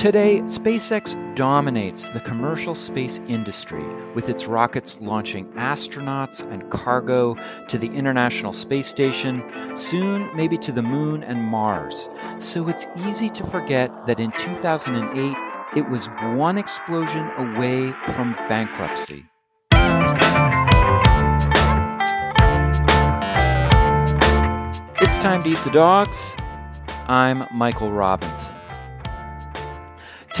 Today, SpaceX dominates the commercial space industry with its rockets launching astronauts and cargo to the International Space Station, soon maybe to the Moon and Mars. So it's easy to forget that in 2008, it was one explosion away from bankruptcy. It's time to eat the dogs. I'm Michael Robinson.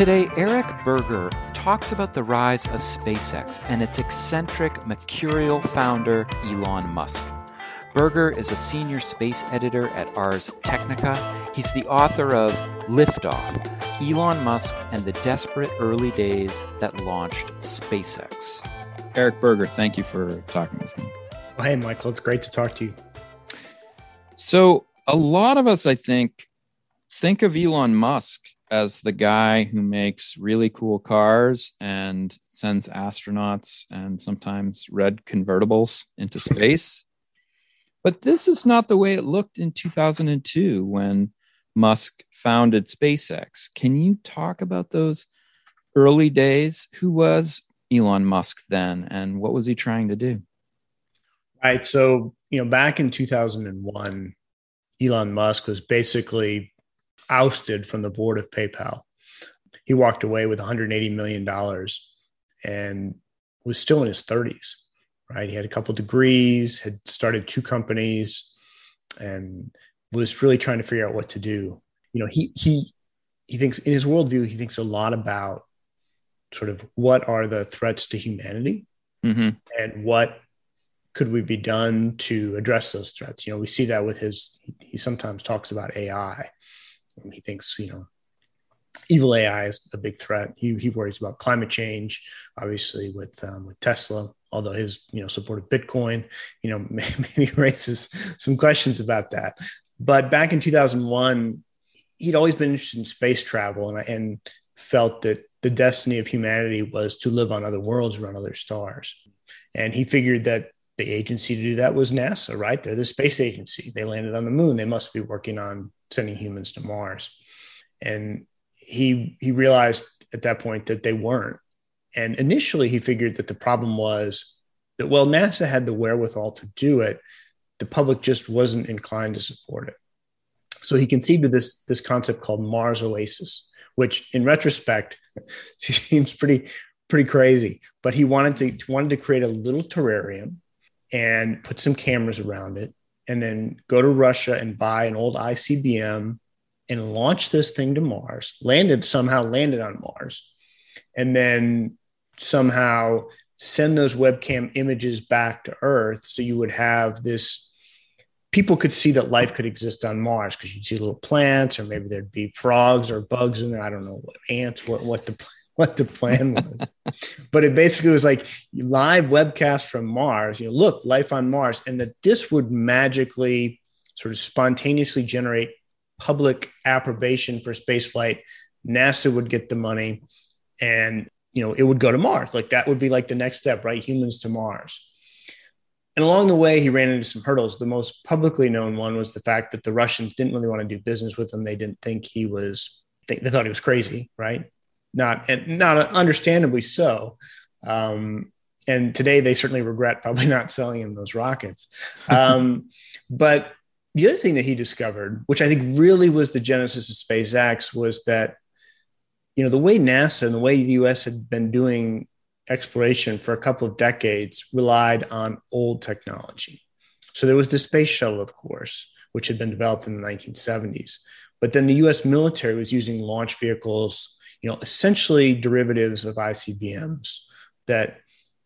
Today, Eric Berger talks about the rise of SpaceX and its eccentric, mercurial founder, Elon Musk. Berger is a senior space editor at Ars Technica. He's the author of Liftoff Elon Musk and the Desperate Early Days That Launched SpaceX. Eric Berger, thank you for talking with me. Well, hey, Michael, it's great to talk to you. So, a lot of us, I think, think of Elon Musk as the guy who makes really cool cars and sends astronauts and sometimes red convertibles into space. But this is not the way it looked in 2002 when Musk founded SpaceX. Can you talk about those early days? Who was Elon Musk then and what was he trying to do? Right. So, you know, back in 2001, Elon Musk was basically ousted from the board of PayPal. He walked away with 180 million dollars and was still in his 30s. Right, he had a couple degrees, had started two companies, and was really trying to figure out what to do. You know, he he he thinks in his worldview, he thinks a lot about sort of what are the threats to humanity mm-hmm. and what could we be done to address those threats. You know, we see that with his. He sometimes talks about AI he thinks, you know, evil AI is a big threat. He, he worries about climate change, obviously with um, with Tesla. Although his you know support of Bitcoin, you know, maybe raises some questions about that. But back in 2001, he'd always been interested in space travel, and and felt that the destiny of humanity was to live on other worlds around other stars. And he figured that the agency to do that was NASA, right? They're the space agency. They landed on the moon. They must be working on sending humans to Mars. And he he realized at that point that they weren't. And initially he figured that the problem was that well NASA had the wherewithal to do it, the public just wasn't inclined to support it. So he conceived of this this concept called Mars Oasis, which in retrospect seems pretty pretty crazy, but he wanted to wanted to create a little terrarium and put some cameras around it and then go to Russia and buy an old ICBM and launch this thing to Mars, landed somehow landed on Mars, and then somehow send those webcam images back to Earth. So you would have this people could see that life could exist on Mars because you'd see little plants, or maybe there'd be frogs or bugs in there. I don't know what ants, what what the what the plan was. but it basically was like live webcast from Mars. You know, look, life on Mars, and that this would magically sort of spontaneously generate public approbation for spaceflight. NASA would get the money, and you know it would go to Mars. Like that would be like the next step, right? Humans to Mars. And along the way, he ran into some hurdles. The most publicly known one was the fact that the Russians didn't really want to do business with him. They didn't think he was. They, they thought he was crazy, right? Not and not understandably so. Um, and today they certainly regret probably not selling him those rockets. Um, but the other thing that he discovered, which I think really was the genesis of SpaceX, was that you know the way NASA and the way the U.S. had been doing exploration for a couple of decades relied on old technology. So there was the space shuttle, of course, which had been developed in the 1970s. But then the U.S. military was using launch vehicles you know, essentially derivatives of ICBMs that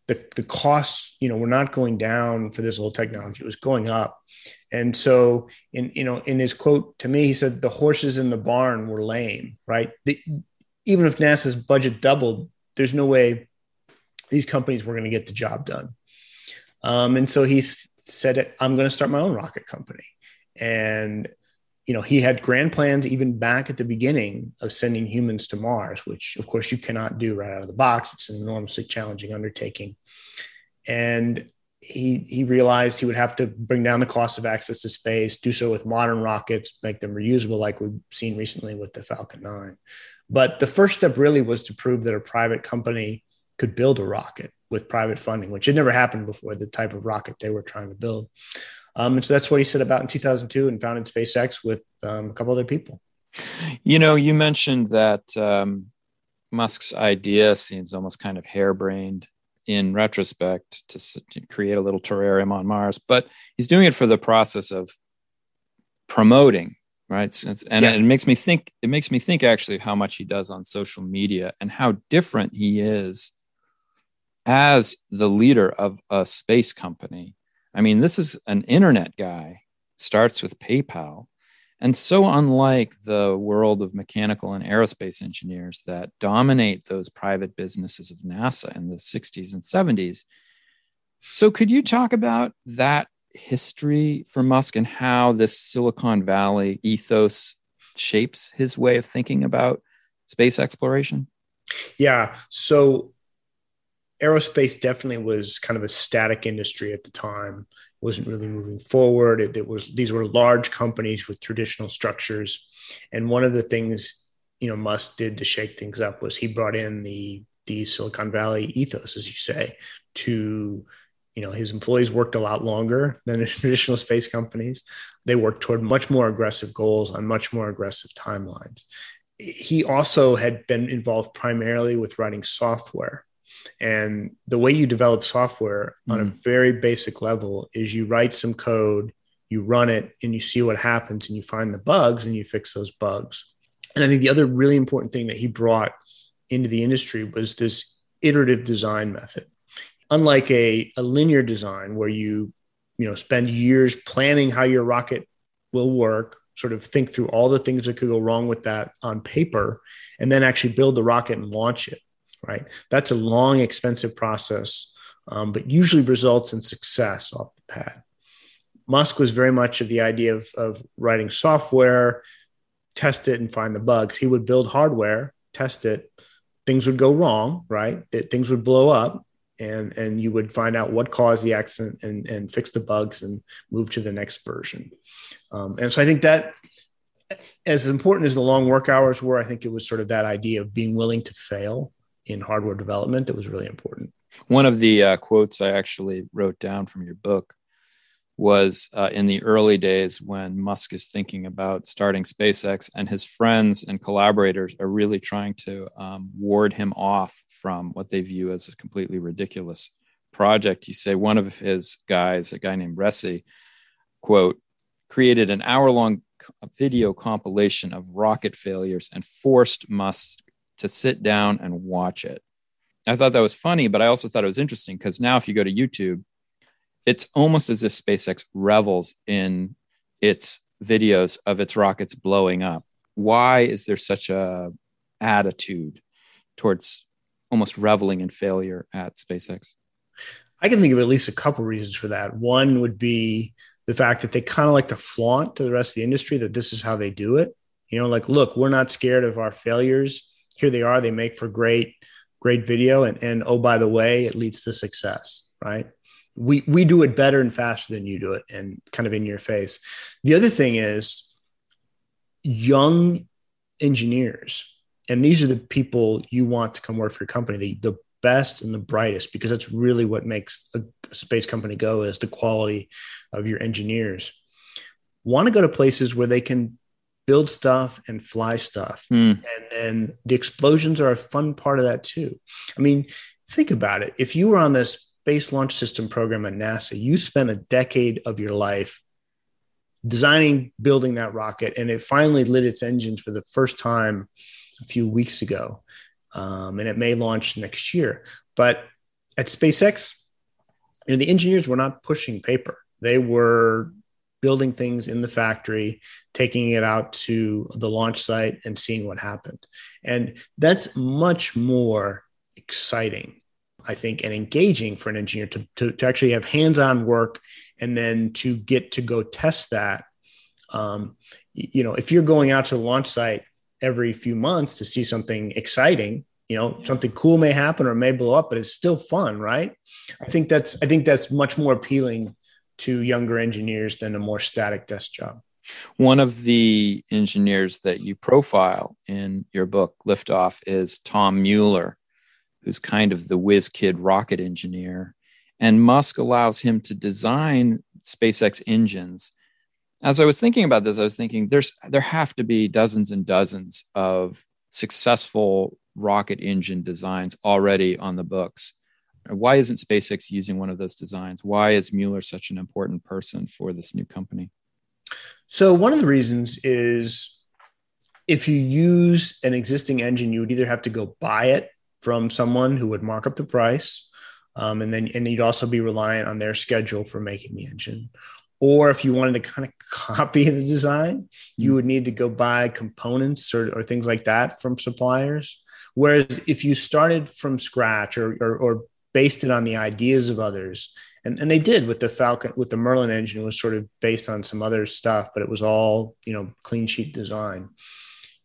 the, the costs, you know, were not going down for this old technology. It was going up. And so in, you know, in his quote to me, he said, the horses in the barn were lame, right? The, even if NASA's budget doubled, there's no way these companies were going to get the job done. Um, and so he said, I'm going to start my own rocket company. And you know, he had grand plans even back at the beginning of sending humans to Mars, which of course you cannot do right out of the box. It's an enormously challenging undertaking. And he he realized he would have to bring down the cost of access to space, do so with modern rockets, make them reusable, like we've seen recently with the Falcon 9. But the first step really was to prove that a private company could build a rocket with private funding, which had never happened before, the type of rocket they were trying to build. Um, and so that's what he set about in 2002 and founded SpaceX with um, a couple other people. You know, you mentioned that um, Musk's idea seems almost kind of harebrained in retrospect to, to, create a little terrarium on Mars, but he's doing it for the process of promoting, right? and yeah. it makes me think. It makes me think actually how much he does on social media and how different he is as the leader of a space company. I mean, this is an internet guy. Starts with PayPal and so unlike the world of mechanical and aerospace engineers that dominate those private businesses of NASA in the 60s and 70s. So, could you talk about that history for Musk and how this Silicon Valley ethos shapes his way of thinking about space exploration? Yeah. So, aerospace definitely was kind of a static industry at the time wasn't really moving forward. It, it, was these were large companies with traditional structures, and one of the things you know Musk did to shake things up was he brought in the the Silicon Valley ethos, as you say, to you know his employees worked a lot longer than traditional space companies. They worked toward much more aggressive goals on much more aggressive timelines. He also had been involved primarily with writing software and the way you develop software mm. on a mm. very basic level is you write some code, you run it, and you see what happens, and you find the bugs and you fix those bugs. And I think the other really important thing that he brought into the industry was this iterative design method. Unlike a, a linear design where you you know spend years planning how your rocket will work sort of think through all the things that could go wrong with that on paper and then actually build the rocket and launch it right? That's a long, expensive process, um, but usually results in success off the pad. Musk was very much of the idea of, of writing software, test it, and find the bugs. He would build hardware, test it, things would go wrong, right? Things would blow up, and and you would find out what caused the accident and and fix the bugs and move to the next version. Um, and so I think that as important as the long work hours were, I think it was sort of that idea of being willing to fail in hardware development that was really important. One of the uh, quotes I actually wrote down from your book was uh, in the early days when Musk is thinking about starting SpaceX, and his friends and collaborators are really trying to um, ward him off from what they view as a completely ridiculous project. You say one of his guys, a guy named Ressi, quote, created an hour long video compilation of rocket failures and forced Musk to sit down and watch it. I thought that was funny, but I also thought it was interesting because now if you go to YouTube, it's almost as if SpaceX revels in its videos of its rockets blowing up. Why is there such a attitude towards almost reveling in failure at SpaceX? I can think of at least a couple reasons for that. One would be the fact that they kind of like to flaunt to the rest of the industry that this is how they do it. You know, like, look, we're not scared of our failures here they are. They make for great, great video. And, and oh, by the way, it leads to success, right? We, we do it better and faster than you do it and kind of in your face. The other thing is young engineers, and these are the people you want to come work for your company, the, the best and the brightest, because that's really what makes a, a space company go is the quality of your engineers want to go to places where they can build stuff and fly stuff. Mm. And then the explosions are a fun part of that too. I mean, think about it. If you were on this Space Launch System program at NASA, you spent a decade of your life designing, building that rocket, and it finally lit its engines for the first time a few weeks ago. Um, and it may launch next year. But at SpaceX, you know, the engineers were not pushing paper. They were building things in the factory, taking it out to the launch site and seeing what happened. And that's much more exciting, I think, and engaging for an engineer to, to, to actually have hands on work and then to get to go test that. Um, you know, if you're going out to the launch site every few months to see something exciting, you know something cool may happen or may blow up but it's still fun right i think that's i think that's much more appealing to younger engineers than a more static desk job. One of the engineers that you profile in your book liftoff is tom mueller who's kind of the whiz kid rocket engineer. And musk allows him to design spacex engines. As i was thinking about this i was thinking there's there have to be dozens and dozens of successful rocket engine designs already on the books. Why isn't SpaceX using one of those designs? Why is Mueller such an important person for this new company? So, one of the reasons is if you use an existing engine, you would either have to go buy it from someone who would mark up the price, um, and then and you'd also be reliant on their schedule for making the engine. Or if you wanted to kind of copy the design, you hmm. would need to go buy components or, or things like that from suppliers. Whereas if you started from scratch or, or, or based it on the ideas of others, and, and they did with the Falcon, with the Merlin engine, was sort of based on some other stuff, but it was all, you know, clean sheet design.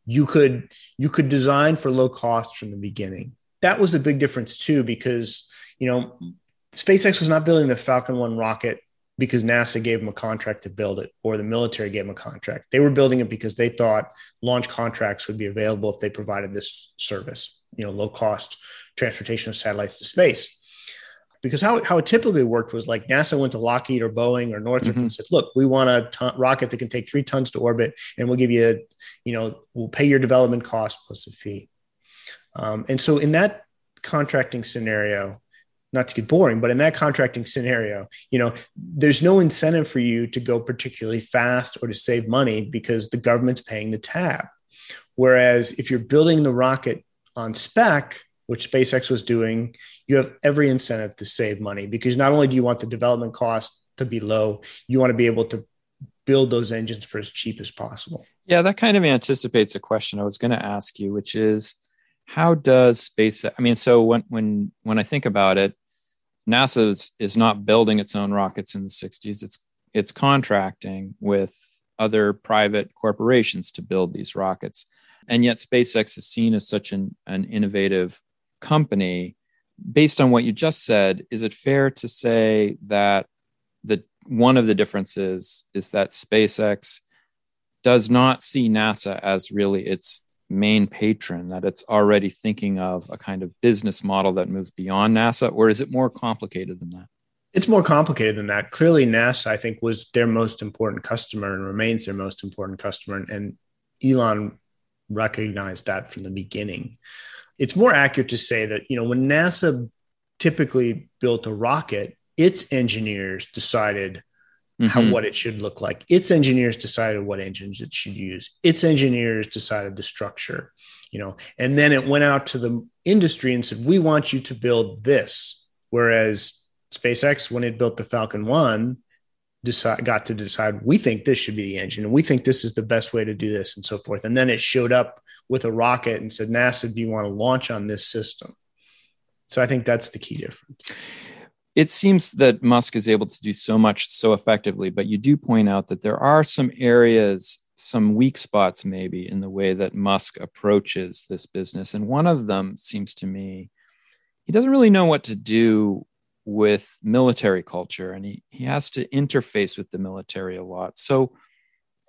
You could, you could design for low cost from the beginning. That was a big difference too, because, you know, SpaceX was not building the Falcon 1 rocket because NASA gave them a contract to build it or the military gave them a contract. They were building it because they thought launch contracts would be available if they provided this service, you know, low cost transportation of satellites to space. Because how, how it typically worked was like NASA went to Lockheed or Boeing or Northrop mm-hmm. and said, look, we want a ton- rocket that can take three tons to orbit and we'll give you, a, you know, we'll pay your development cost plus a fee. Um, and so in that contracting scenario, not to get boring, but in that contracting scenario, you know, there's no incentive for you to go particularly fast or to save money because the government's paying the tab. Whereas if you're building the rocket on spec, which SpaceX was doing, you have every incentive to save money because not only do you want the development cost to be low, you want to be able to build those engines for as cheap as possible. Yeah, that kind of anticipates a question I was going to ask you, which is how does space i mean so when when when i think about it NASA is, is not building its own rockets in the 60s. It's it's contracting with other private corporations to build these rockets. And yet SpaceX is seen as such an, an innovative company. Based on what you just said, is it fair to say that the one of the differences is that SpaceX does not see NASA as really its main patron that it's already thinking of a kind of business model that moves beyond NASA, or is it more complicated than that? It's more complicated than that. Clearly, NASA, I think, was their most important customer and remains their most important customer. And Elon recognized that from the beginning. It's more accurate to say that, you know, when NASA typically built a rocket, its engineers decided mm-hmm. how what it should look like. Its engineers decided what engines it should use. Its engineers decided the structure, you know, and then it went out to the industry and said, "We want you to build this." Whereas SpaceX, when it built the Falcon One, decide, got to decide we think this should be the engine, and we think this is the best way to do this, and so forth. And then it showed up with a rocket and said, "NASA, do you want to launch on this system?" So I think that's the key difference it seems that Musk is able to do so much so effectively, but you do point out that there are some areas, some weak spots maybe in the way that Musk approaches this business. And one of them seems to me, he doesn't really know what to do with military culture and he, he has to interface with the military a lot. So,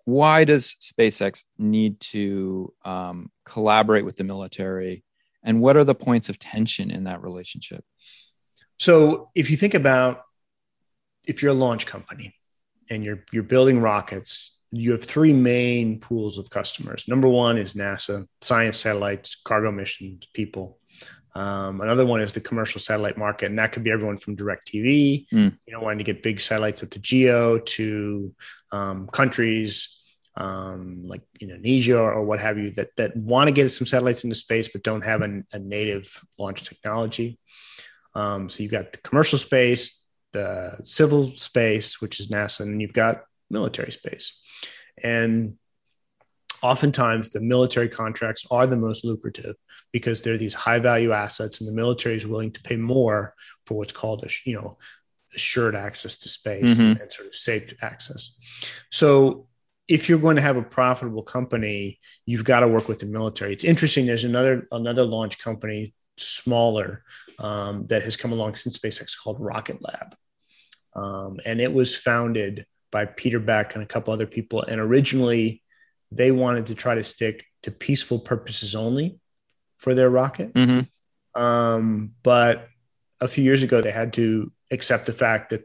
why does SpaceX need to um, collaborate with the military? And what are the points of tension in that relationship? So if you think about if you're a launch company and you're you're building rockets, you have three main pools of customers. Number one is NASA, science satellites, cargo missions, people. Um, another one is the commercial satellite market, and that could be everyone from DirecTV, mm. you know, wanting to get big satellites up to geo, to um, countries um, like Indonesia or, or, what have you that that want to get some satellites into space but don't have an, a native launch technology. Um, so you've got the commercial space, the civil space, which is NASA, and you've got military space. And oftentimes the military contracts are the most lucrative because they're these high value assets and the military is willing to pay more for what's called a you know assured access to space mm-hmm. and, sort of safe access so if you're going to have a profitable company, you've got to work with the military. It's interesting. There's another another launch company, smaller, um, that has come along since SpaceX called Rocket Lab, um, and it was founded by Peter Beck and a couple other people. And originally, they wanted to try to stick to peaceful purposes only for their rocket. Mm-hmm. Um, but a few years ago, they had to accept the fact that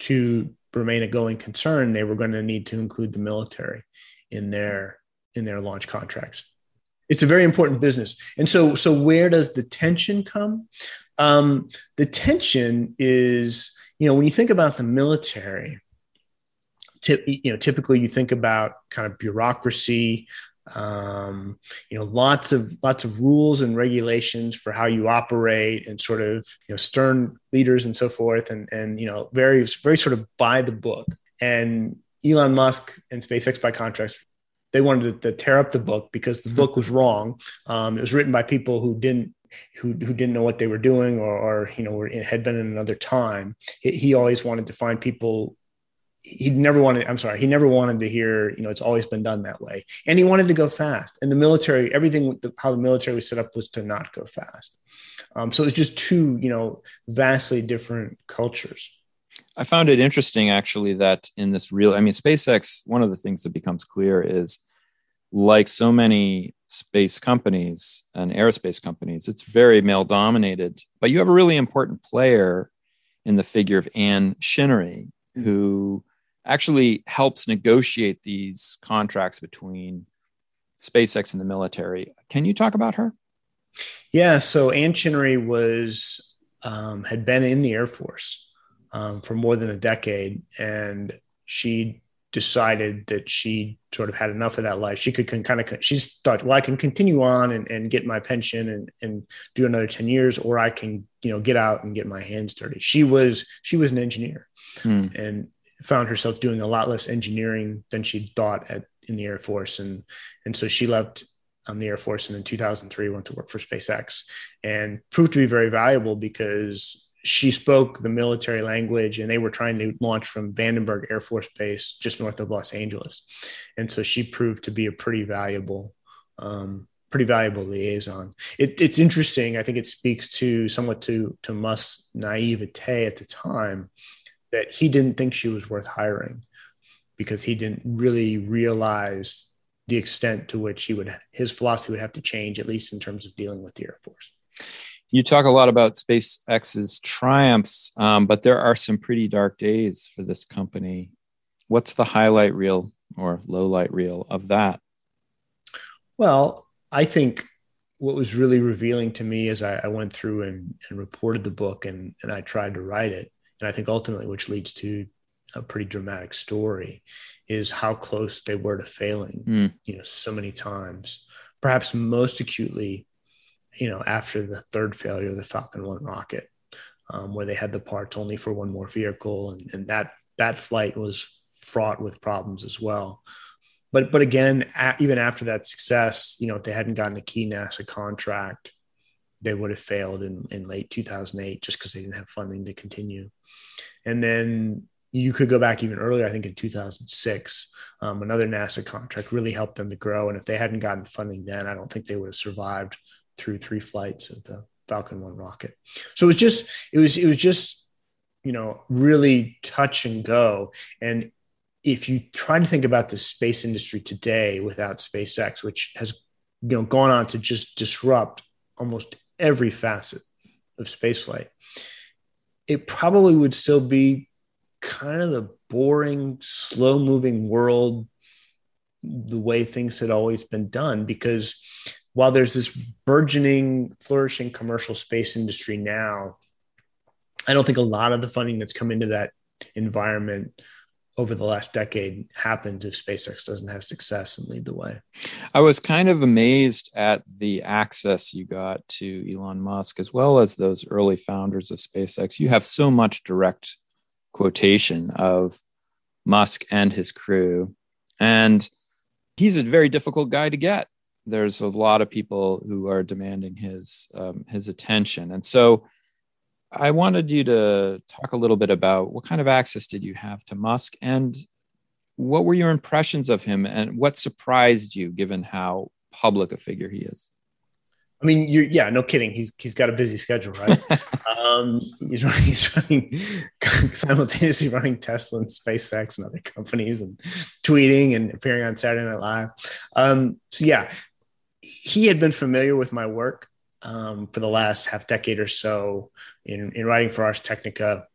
to remain a going concern, they were going to need to include the military in their in their launch contracts. It's a very important business, and so so where does the tension come? Um, the tension is, you know, when you think about the military, tip, you know, typically you think about kind of bureaucracy, um, you know lots of lots of rules and regulations for how you operate and sort of you know stern leaders and so forth and and you know very very sort of by the book. And elon musk and spacex by contrast they wanted to, to tear up the book because the book was wrong. Um, it was written by people who didn't who, who didn't know what they were doing or, or you know were, had been in another time. He, he always wanted to find people he never wanted i'm sorry he never wanted to hear you know it's always been done that way. And he wanted to go fast. And the military everything how the military was set up was to not go fast. Um, so it's just two you know vastly different cultures. I found it interesting actually that in this real i mean spacex one of the things that becomes clear is like so many space companies and aerospace companies it's very male dominated but you have a really important player in the figure of anne chinnery who actually helps negotiate these contracts between SpaceX and the military. Can you talk about her? Yeah, so Ann Chinnery was um, had been in the Air Force um, for more than a decade, and she decided that she sort of had enough of that life. She could kind of she thought, well, I can continue on and, and get my pension and, and do another ten years, or I can you know get out and get my hands dirty. She was she was an engineer, hmm. and found herself doing a lot less engineering than she thought at in the Air Force, and and so she left um, the Air Force and in 2003 went to work for SpaceX and proved to be very valuable because she spoke the military language and they were trying to launch from Vandenberg Air Force Base just north of Los Angeles, and so she proved to be a pretty valuable. Um, pretty valuable liaison. It, it's interesting. I think it speaks to somewhat to to Musk's naivete at the time that he didn't think she was worth hiring because he didn't really realize the extent to which he would his philosophy would have to change at least in terms of dealing with the air force. You talk a lot about spacex's triumphs um, but there are some pretty dark days for this company. What's the highlight reel or low light reel of that? Well i think what was really revealing to me as I, I went through and, and reported the book and, and I tried to write it and I think ultimately, which leads to a pretty dramatic story, is how close they were to failing. Mm. You know, so many times. Perhaps most acutely, you know, after the third failure of the Falcon One rocket, um, where they had the parts only for one more vehicle, and, and that that flight was fraught with problems as well. But but again, a- even after that success, you know, if they hadn't gotten a key NASA contract, they would have failed in, in late 2008 just because they didn't have funding to continue. And then you could go back even earlier, I think in 2006, um, another NASA contract really helped them to grow. And if they hadn't gotten funding then, I don't think they would have survived through three flights of the Falcon 1 rocket. So it was just, it was, it was just, you know, really touch and go. And if you try to think about the space industry today without SpaceX, which has you know gone on to just disrupt almost every facet of spaceflight, it probably would still be kind of the boring, slow moving world, the way things had always been done. Because while there's this burgeoning, flourishing commercial space industry now, I don't think a lot of the funding that's come into that environment over the last decade happens if SpaceX doesn't have success and lead the way. I was kind of amazed at the access you got to Elon Musk as well as those early founders of SpaceX. You have so much direct quotation of Musk and his crew. And he's a very difficult guy to get. There's a lot of people who are demanding his um, his attention. And so I wanted you to talk a little bit about what kind of access did you have to Musk and what were your impressions of him and what surprised you given how public a figure he is? I mean, you yeah, no kidding. He's he's got a busy schedule, right? um, he's running, he's running simultaneously running Tesla and SpaceX and other companies, and tweeting and appearing on Saturday Night Live. Um, so yeah, he had been familiar with my work um, for the last half decade or so in in writing for Ars Technica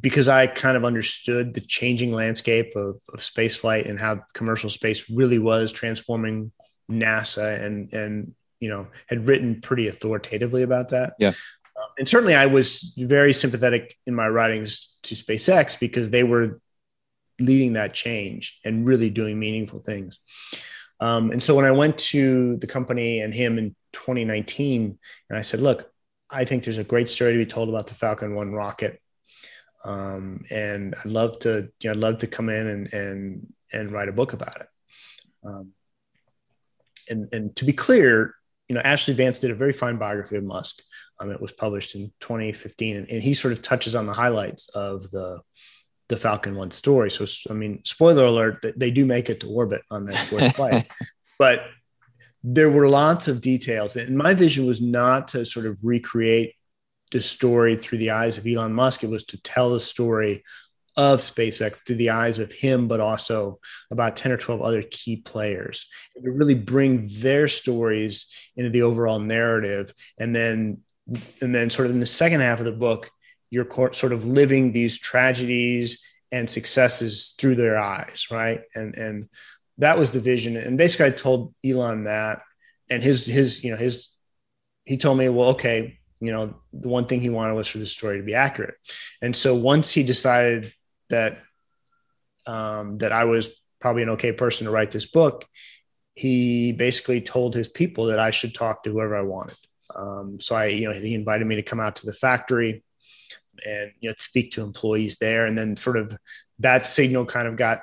because I kind of understood the changing landscape of, of space flight and how commercial space really was transforming NASA and and you know had written pretty authoritatively about that. Yeah. Um, and certainly I was very sympathetic in my writings to SpaceX because they were leading that change and really doing meaningful things. Um, and so when I went to the company and him in 2019, and I said, look, I think there's a great story to be told about the Falcon 1 rocket um, and I'd love to, you know, I'd love to come in and and and write a book about it. Um, and and to be clear, you know, Ashlee Vance did a very fine biography of Musk. Um, it was published in 2015, and, and he sort of touches on the highlights of the the Falcon One story. So, I mean, spoiler alert: they do make it to orbit on that fourth flight, but there were lots of details. And my vision was not to sort of recreate the story through the eyes of Elon Musk. It was to tell the story of SpaceX through the eyes of him, but also about 10 or 12 other key players and to really bring their stories into the overall narrative. And then, and then sort of in the second half of the book, you're sort of living these tragedies and successes through their eyes. Right. And, and that was the vision. And basically I told Elon that and his, his, you know, his, he told me, well, okay, you know, the one thing he wanted was for the story to be accurate. And so once he decided that um, that I was probably an okay person to write this book, he basically told his people that I should talk to whoever I wanted. Um, so I, you know, he invited me to come out to the factory and you know speak to employees there, and then sort of that signal kind of got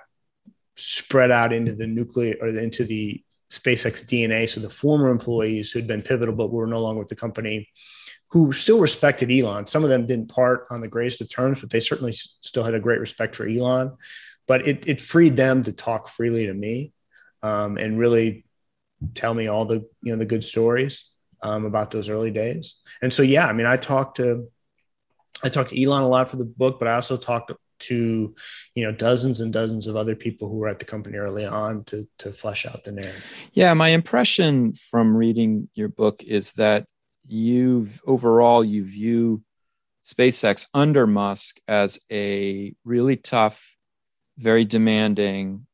spread out into the nuclear or into the SpaceX DNA. So the former employees who had been pivotal but were no longer with the company who still respected Elon. Some of them didn't part on the greatest of terms, but they certainly still had a great respect for Elon. But it, it freed them to talk freely to me um, and really tell me all the you know the good stories um, about those early days. And so yeah, I mean, I talked to I talked to Elon a lot for the book, but I also talked to you know dozens and dozens of other people who were at the company early on to to flesh out the narrative. Yeah, my impression from reading your book is that you've overall you view SpaceX under Musk as a really tough, very demanding,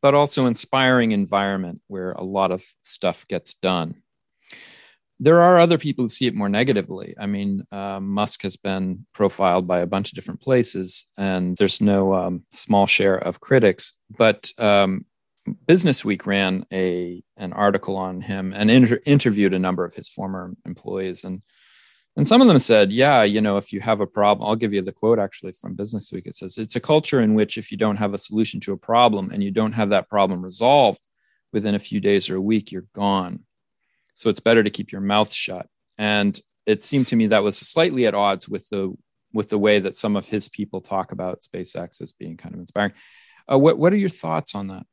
but also inspiring environment where a lot of stuff gets done. There are other people who see it more negatively. I mean, uh, Musk has been profiled by a bunch of different places, and there's no um, small share of critics. But um, Business Week ran a an article on him and inter- interviewed a number of his former employees, and and some of them said, "Yeah, you know, if you have a problem, I'll give you the quote actually from Business Week. It says it's a culture in which if you don't have a solution to a problem and you don't have that problem resolved within a few days or a week, you're gone. So it's better to keep your mouth shut." And it seemed to me that was slightly at odds with the with the way that some of his people talk about SpaceX as being kind of inspiring. Uh, what what are your thoughts on that?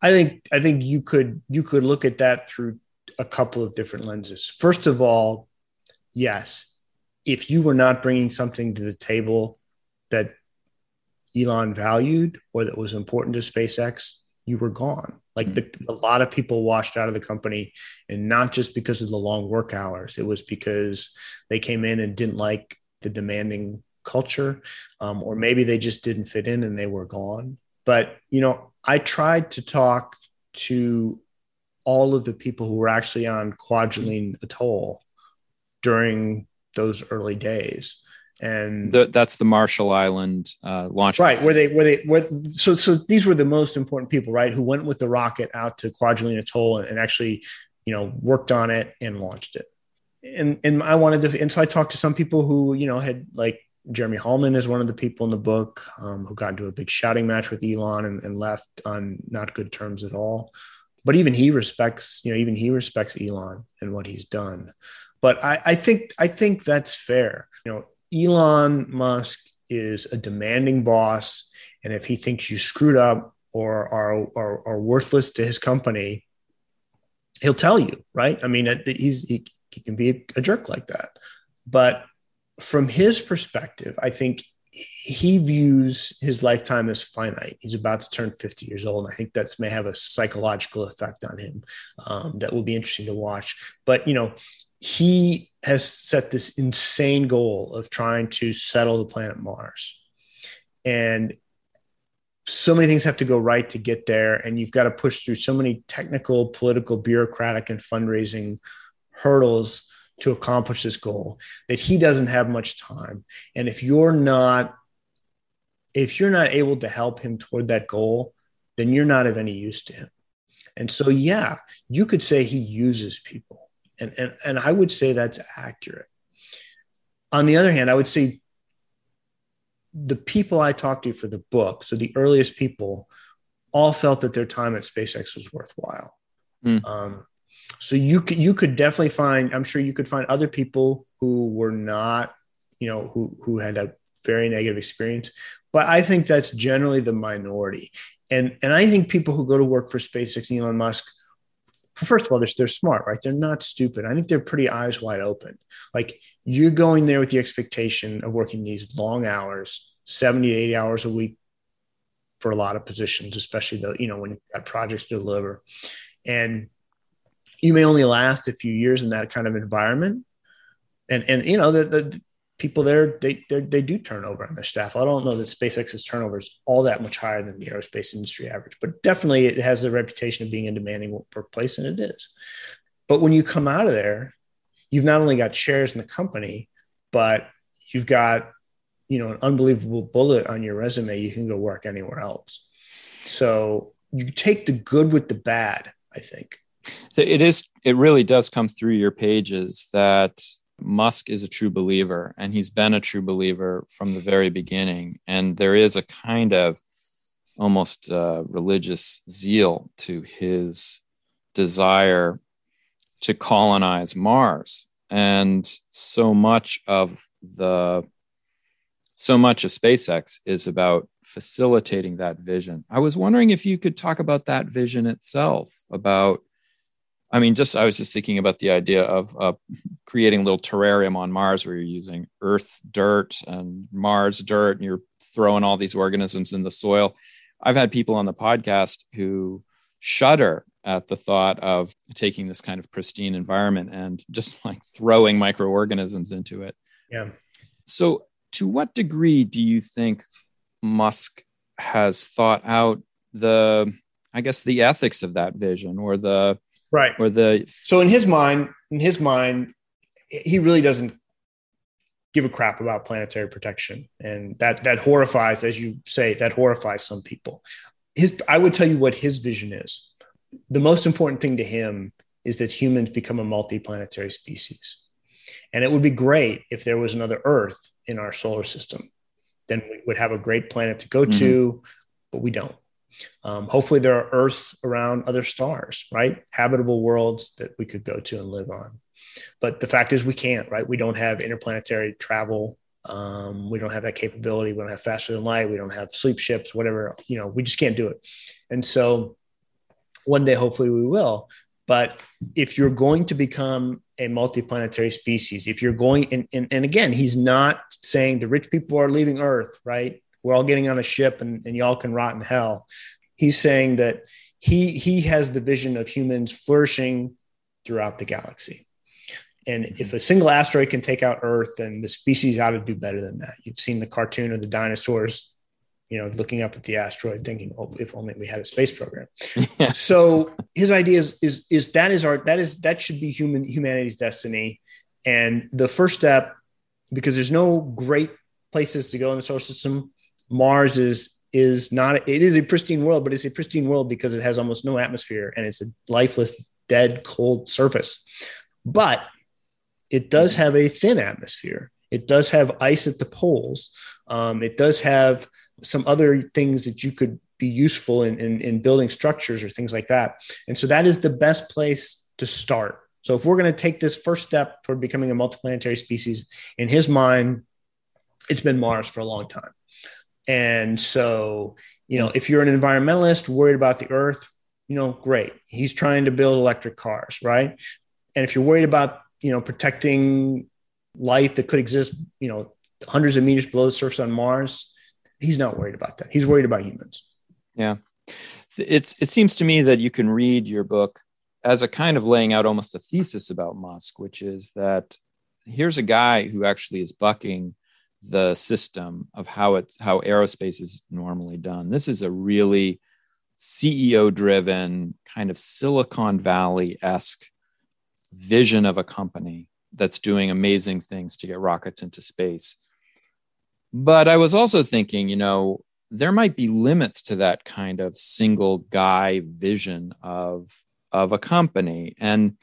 I think I think you could you could look at that through a couple of different lenses. First of all, yes, if you were not bringing something to the table that Elon valued or that was important to SpaceX, you were gone. Like the, a lot of people washed out of the company, and not just because of the long work hours. It was because they came in and didn't like the demanding culture, um, or maybe they just didn't fit in and they were gone. But you know, I tried to talk to all of the people who were actually on Kwajalein Atoll during those early days. And the, that's the Marshall Island uh, launch, right? Where they, where they, where so, so these were the most important people, right? Who went with the rocket out to Kwajalein Atoll and, and actually, you know, worked on it and launched it. And and I wanted to, and so I talked to some people who, you know, had like Jeremy Hollman is one of the people in the book um, who got into a big shouting match with Elon and, and, left on not good terms at all. But even he respects, you know, even he respects Elon and what he's done. But I, I think I think that's fair. You know, Elon Musk is a demanding boss And if he thinks you screwed up or are, are, are worthless to his company, he'll tell you, right? I mean, he's, he, he can be a jerk like that. But from his perspective, I think he views his lifetime as finite. He's about to turn 50 years old. And I think that may have a psychological effect on him um, that will be interesting to watch. But, you know, he has set this insane goal of trying to settle the planet Mars. And so many things have to go right to get there. And you've got to push through so many technical, political, bureaucratic, and fundraising hurdles to accomplish this goal that he doesn't have much time and if you're not if you're not able to help him toward that goal then you're not of any use to him and so yeah you could say he uses people and and, and i would say that's accurate. On the other hand i would say the people i talked to for the book so the earliest people all felt that their time at spacex was worthwhile. Mm. um, so you could you could definitely find i'm sure you could find other people who were not you know who who had a very negative experience but i think that's generally the minority. And and i think people who go to work for spacex and elon musk first of all they're, they're smart right? They're not stupid. I think they're pretty eyes wide open. Like you're going there with the expectation of working these long hours 70 80 hours a week for a lot of positions especially the you know when you've got projects to deliver. And you may only last a few years in that kind of environment. And, and you know, the, the people there, they, they do turnover on their staff. I don't know that SpaceX's turnover is all that much higher than the aerospace industry average, but definitely it has the reputation of being a demanding workplace, and it is. But when you come out of there, you've not only got shares in the company, but you've got you know an unbelievable bullet on your resume. You can go work anywhere else. So you take the good with the bad, I think it is it really does come through your pages that Musk is a true believer and he's been a true believer from the very beginning and there is a kind of almost uh, religious zeal to his desire to colonize Mars and so much of the so much of SpaceX is about facilitating that vision. I was wondering if you could talk about that vision itself about I mean, just I was just thinking about the idea of uh, creating a little terrarium on Mars where you're using Earth dirt and Mars dirt, and you're throwing all these organisms in the soil. I've had people on the podcast who shudder at the thought of taking this kind of pristine environment and just like throwing microorganisms into it. Yeah. So, to what degree do you think Musk has thought out the, I guess, the ethics of that vision or the right. Or the so in his mind in his mind he really doesn't give a crap about planetary protection. And that that horrifies as you say that horrifies some people. His i would tell you what his vision is. The most important thing to him is that humans become a multi-planetary species. And it would be great if there was another earth in our solar system. Then we would have a great planet to go mm-hmm. to but we don't um, hopefully, there are Earths around other stars, right? Habitable worlds that we could go to and live on. But the fact is, we can't, right? We don't have interplanetary travel. Um, we don't have that capability. We don't have faster than light. We don't have sleep ships, whatever. You know, we just can't do it. And so, one day, hopefully, we will. But if you're going to become a multiplanetary species, if you're going, and, and, and again, he's not saying the rich people are leaving Earth, right? We're all getting on a ship and, and y'all can rot in hell. He's saying that he he has the vision of humans flourishing throughout the galaxy. And mm-hmm. if a single asteroid can take out Earth, then the species ought to do better than that. You've seen the cartoon of the dinosaurs, you know, looking up at the asteroid, thinking, "Oh, if only we had a space program." Yeah. So his idea is, is is that is our that is that should be human humanity's destiny. And the first step, because there's no great places to go in the solar system Mars is is not it is a pristine world, but it's a pristine world because it has almost no atmosphere and it's a lifeless, dead, cold surface. But it does have a thin atmosphere. It does have ice at the poles. Um, it does have some other things that you could be useful in, in, in building structures or things like that. And so that is the best place to start. So if we're going to take this first step toward becoming a multiplanetary species, in his mind, it's been Mars for a long time And so, you know, hmm. if you're an environmentalist worried about the earth, you know, great. He's trying to build electric cars, right? And if you're worried about, you know, protecting life that could exist, you know, hundreds of meters below the surface on Mars, he's not worried about that. He's worried about humans. Yeah. It's it seems to me that you can read your book as a kind of laying out almost a thesis about Musk, which is that here's a guy who actually is bucking the system of how it's how aerospace is normally done. This is a really CEO driven kind of Silicon Valley esque vision of a company that's doing amazing things to get rockets into space. But I was also thinking, you know, there might be limits to that kind of single guy vision of of a company and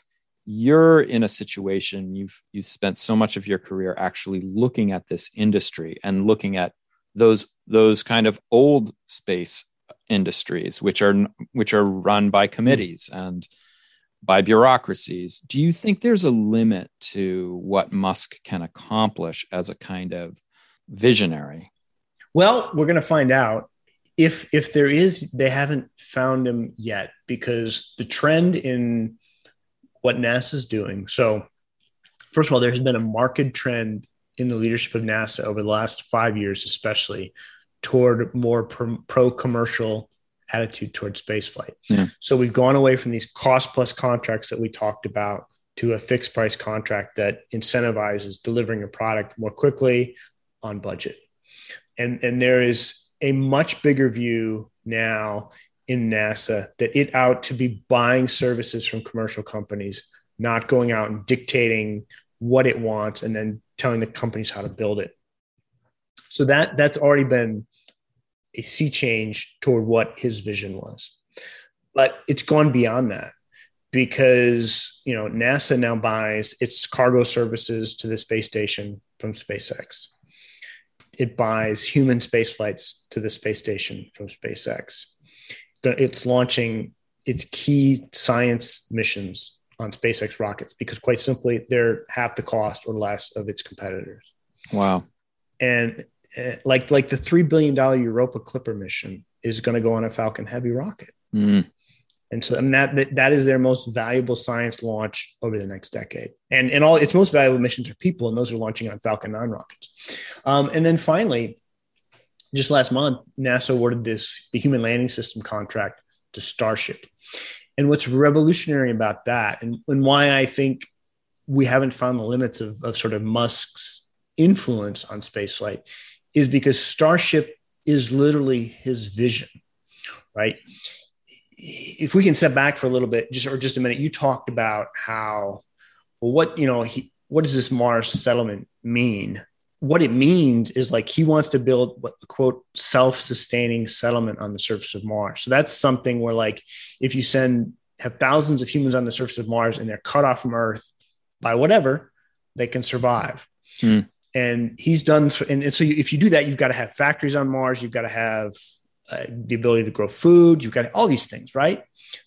you're in a situation you've you spent so much of your career actually looking at this industry and looking at those those kind of old space industries which are which are run by committees and by bureaucracies. Do you think there's a limit to what musk can accomplish as a kind of visionary? Well we're going to find out if if there is they haven't found him yet because the trend in what NASA's doing. So, first of all, there has been a marked trend in the leadership of NASA over the last five years, especially toward more pro commercial attitude towards spaceflight. Yeah. So, we've gone away from these cost plus contracts that we talked about to a fixed price contract that incentivizes delivering a product more quickly on budget. And, and there is a much bigger view now in NASA that it out to be buying services from commercial companies, not going out and dictating what it wants and then telling the companies how to build it. So that that's already been a sea change toward what his vision was. But it's gone beyond that because you know NASA now buys its cargo services to the space station from SpaceX. It buys human space flights to the space station from SpaceX it's launching its key science missions on SpaceX rockets because quite simply they're half the cost or less of its competitors. Wow. And uh, like like the 3 billion dollar Europa Clipper mission is going to go on a Falcon Heavy rocket. Mm. And so that, that that is their most valuable science launch over the next decade. And and all its most valuable missions are people and those are launching on Falcon 9 rockets. Um, and then finally just last month, NASA awarded this the Human Landing System contract to Starship. And what's revolutionary about that, and, and why I think we haven't found the limits of, of sort of Musk's influence on spaceflight, is because Starship is literally his vision, right? If we can step back for a little bit, just or just a minute, you talked about how, well, what you know, he, what does this Mars settlement mean? What it means is like he wants to build what quote self-sustaining settlement on the surface of Mars. So that's something where like if you send have thousands of humans on the surface of Mars and they're cut off from Earth by whatever, they can survive. Hmm. And he's done, and, and so if you do that, you've got to have factories on Mars. You've got to have uh, the ability to grow food. You've got all these things, right?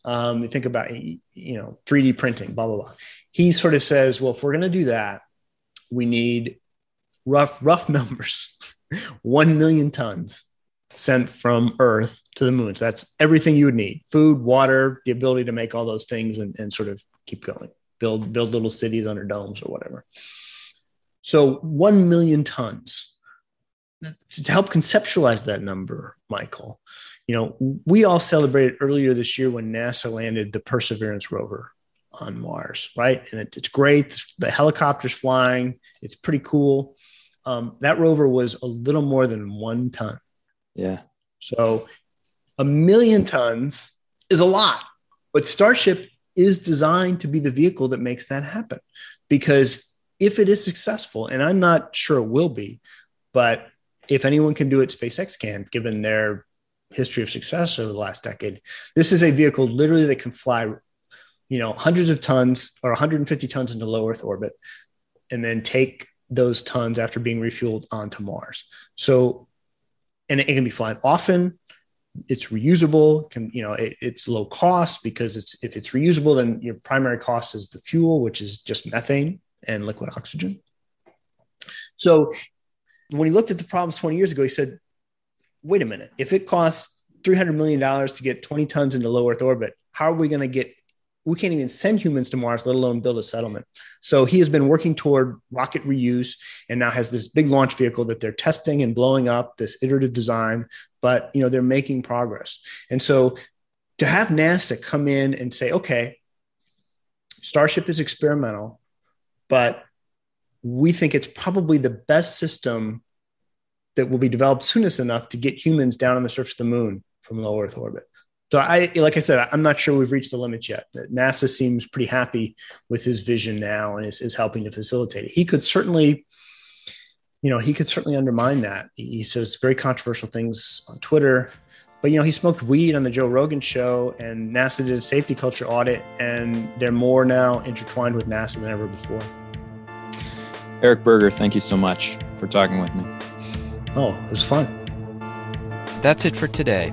Um, you think about you know 3D printing, blah blah blah. He sort of says, well, if we're going to do that, we need rough rough numbers. 1 million tons sent from earth to the moon. So that's everything you would need. Food water the ability to make all those things and, and sort of keep going. Build build little cities under domes or whatever. So 1 million tons. To help conceptualize that number michael you know we all celebrated earlier this year when nasa landed the perseverance rover on mars right? And it, it's great. The helicopter's flying. It's pretty cool um, that rover was a little more than one ton. Yeah. So a million tons is a lot, but Starship is designed to be the vehicle that makes that happen. Because if it is successful, and I'm not sure it will be, but if anyone can do it, SpaceX can, given their history of success over the last decade. This is a vehicle literally that can fly, you know, hundreds of tons or 150 tons into low Earth orbit, and then take those tons after being refueled onto Mars. So, and it, it can be flying often. It's reusable. Can you know it, it's low cost because it's if it's reusable, then your primary cost is the fuel, which is just methane and liquid oxygen. So, when he looked at the problems 20 years ago, he said, wait a minute, if it costs $300 million to get 20 tons into low Earth orbit, how are we going to get we can't even send humans to Mars, let alone build a settlement. So he has been working toward rocket reuse and now has this big launch vehicle that they're testing and blowing up, this iterative design, but you know, they're making progress. And so to have NASA come in and say, okay, Starship is experimental, but we think it's probably the best system that will be developed soonest enough to get humans down on the surface of the moon from low Earth orbit. So I, like I said, I'm not sure we've reached the limits yet. NASA seems pretty happy with his vision now and is, is helping to facilitate it. He could certainly, you know, he could certainly undermine that. He says very controversial things on Twitter, but you know, he smoked weed on the Joe Rogan show, and NASA did a safety culture audit, and they're more now intertwined with NASA than ever before. Eric Berger, thank you so much for talking with me. Oh, it was fun. That's it for today.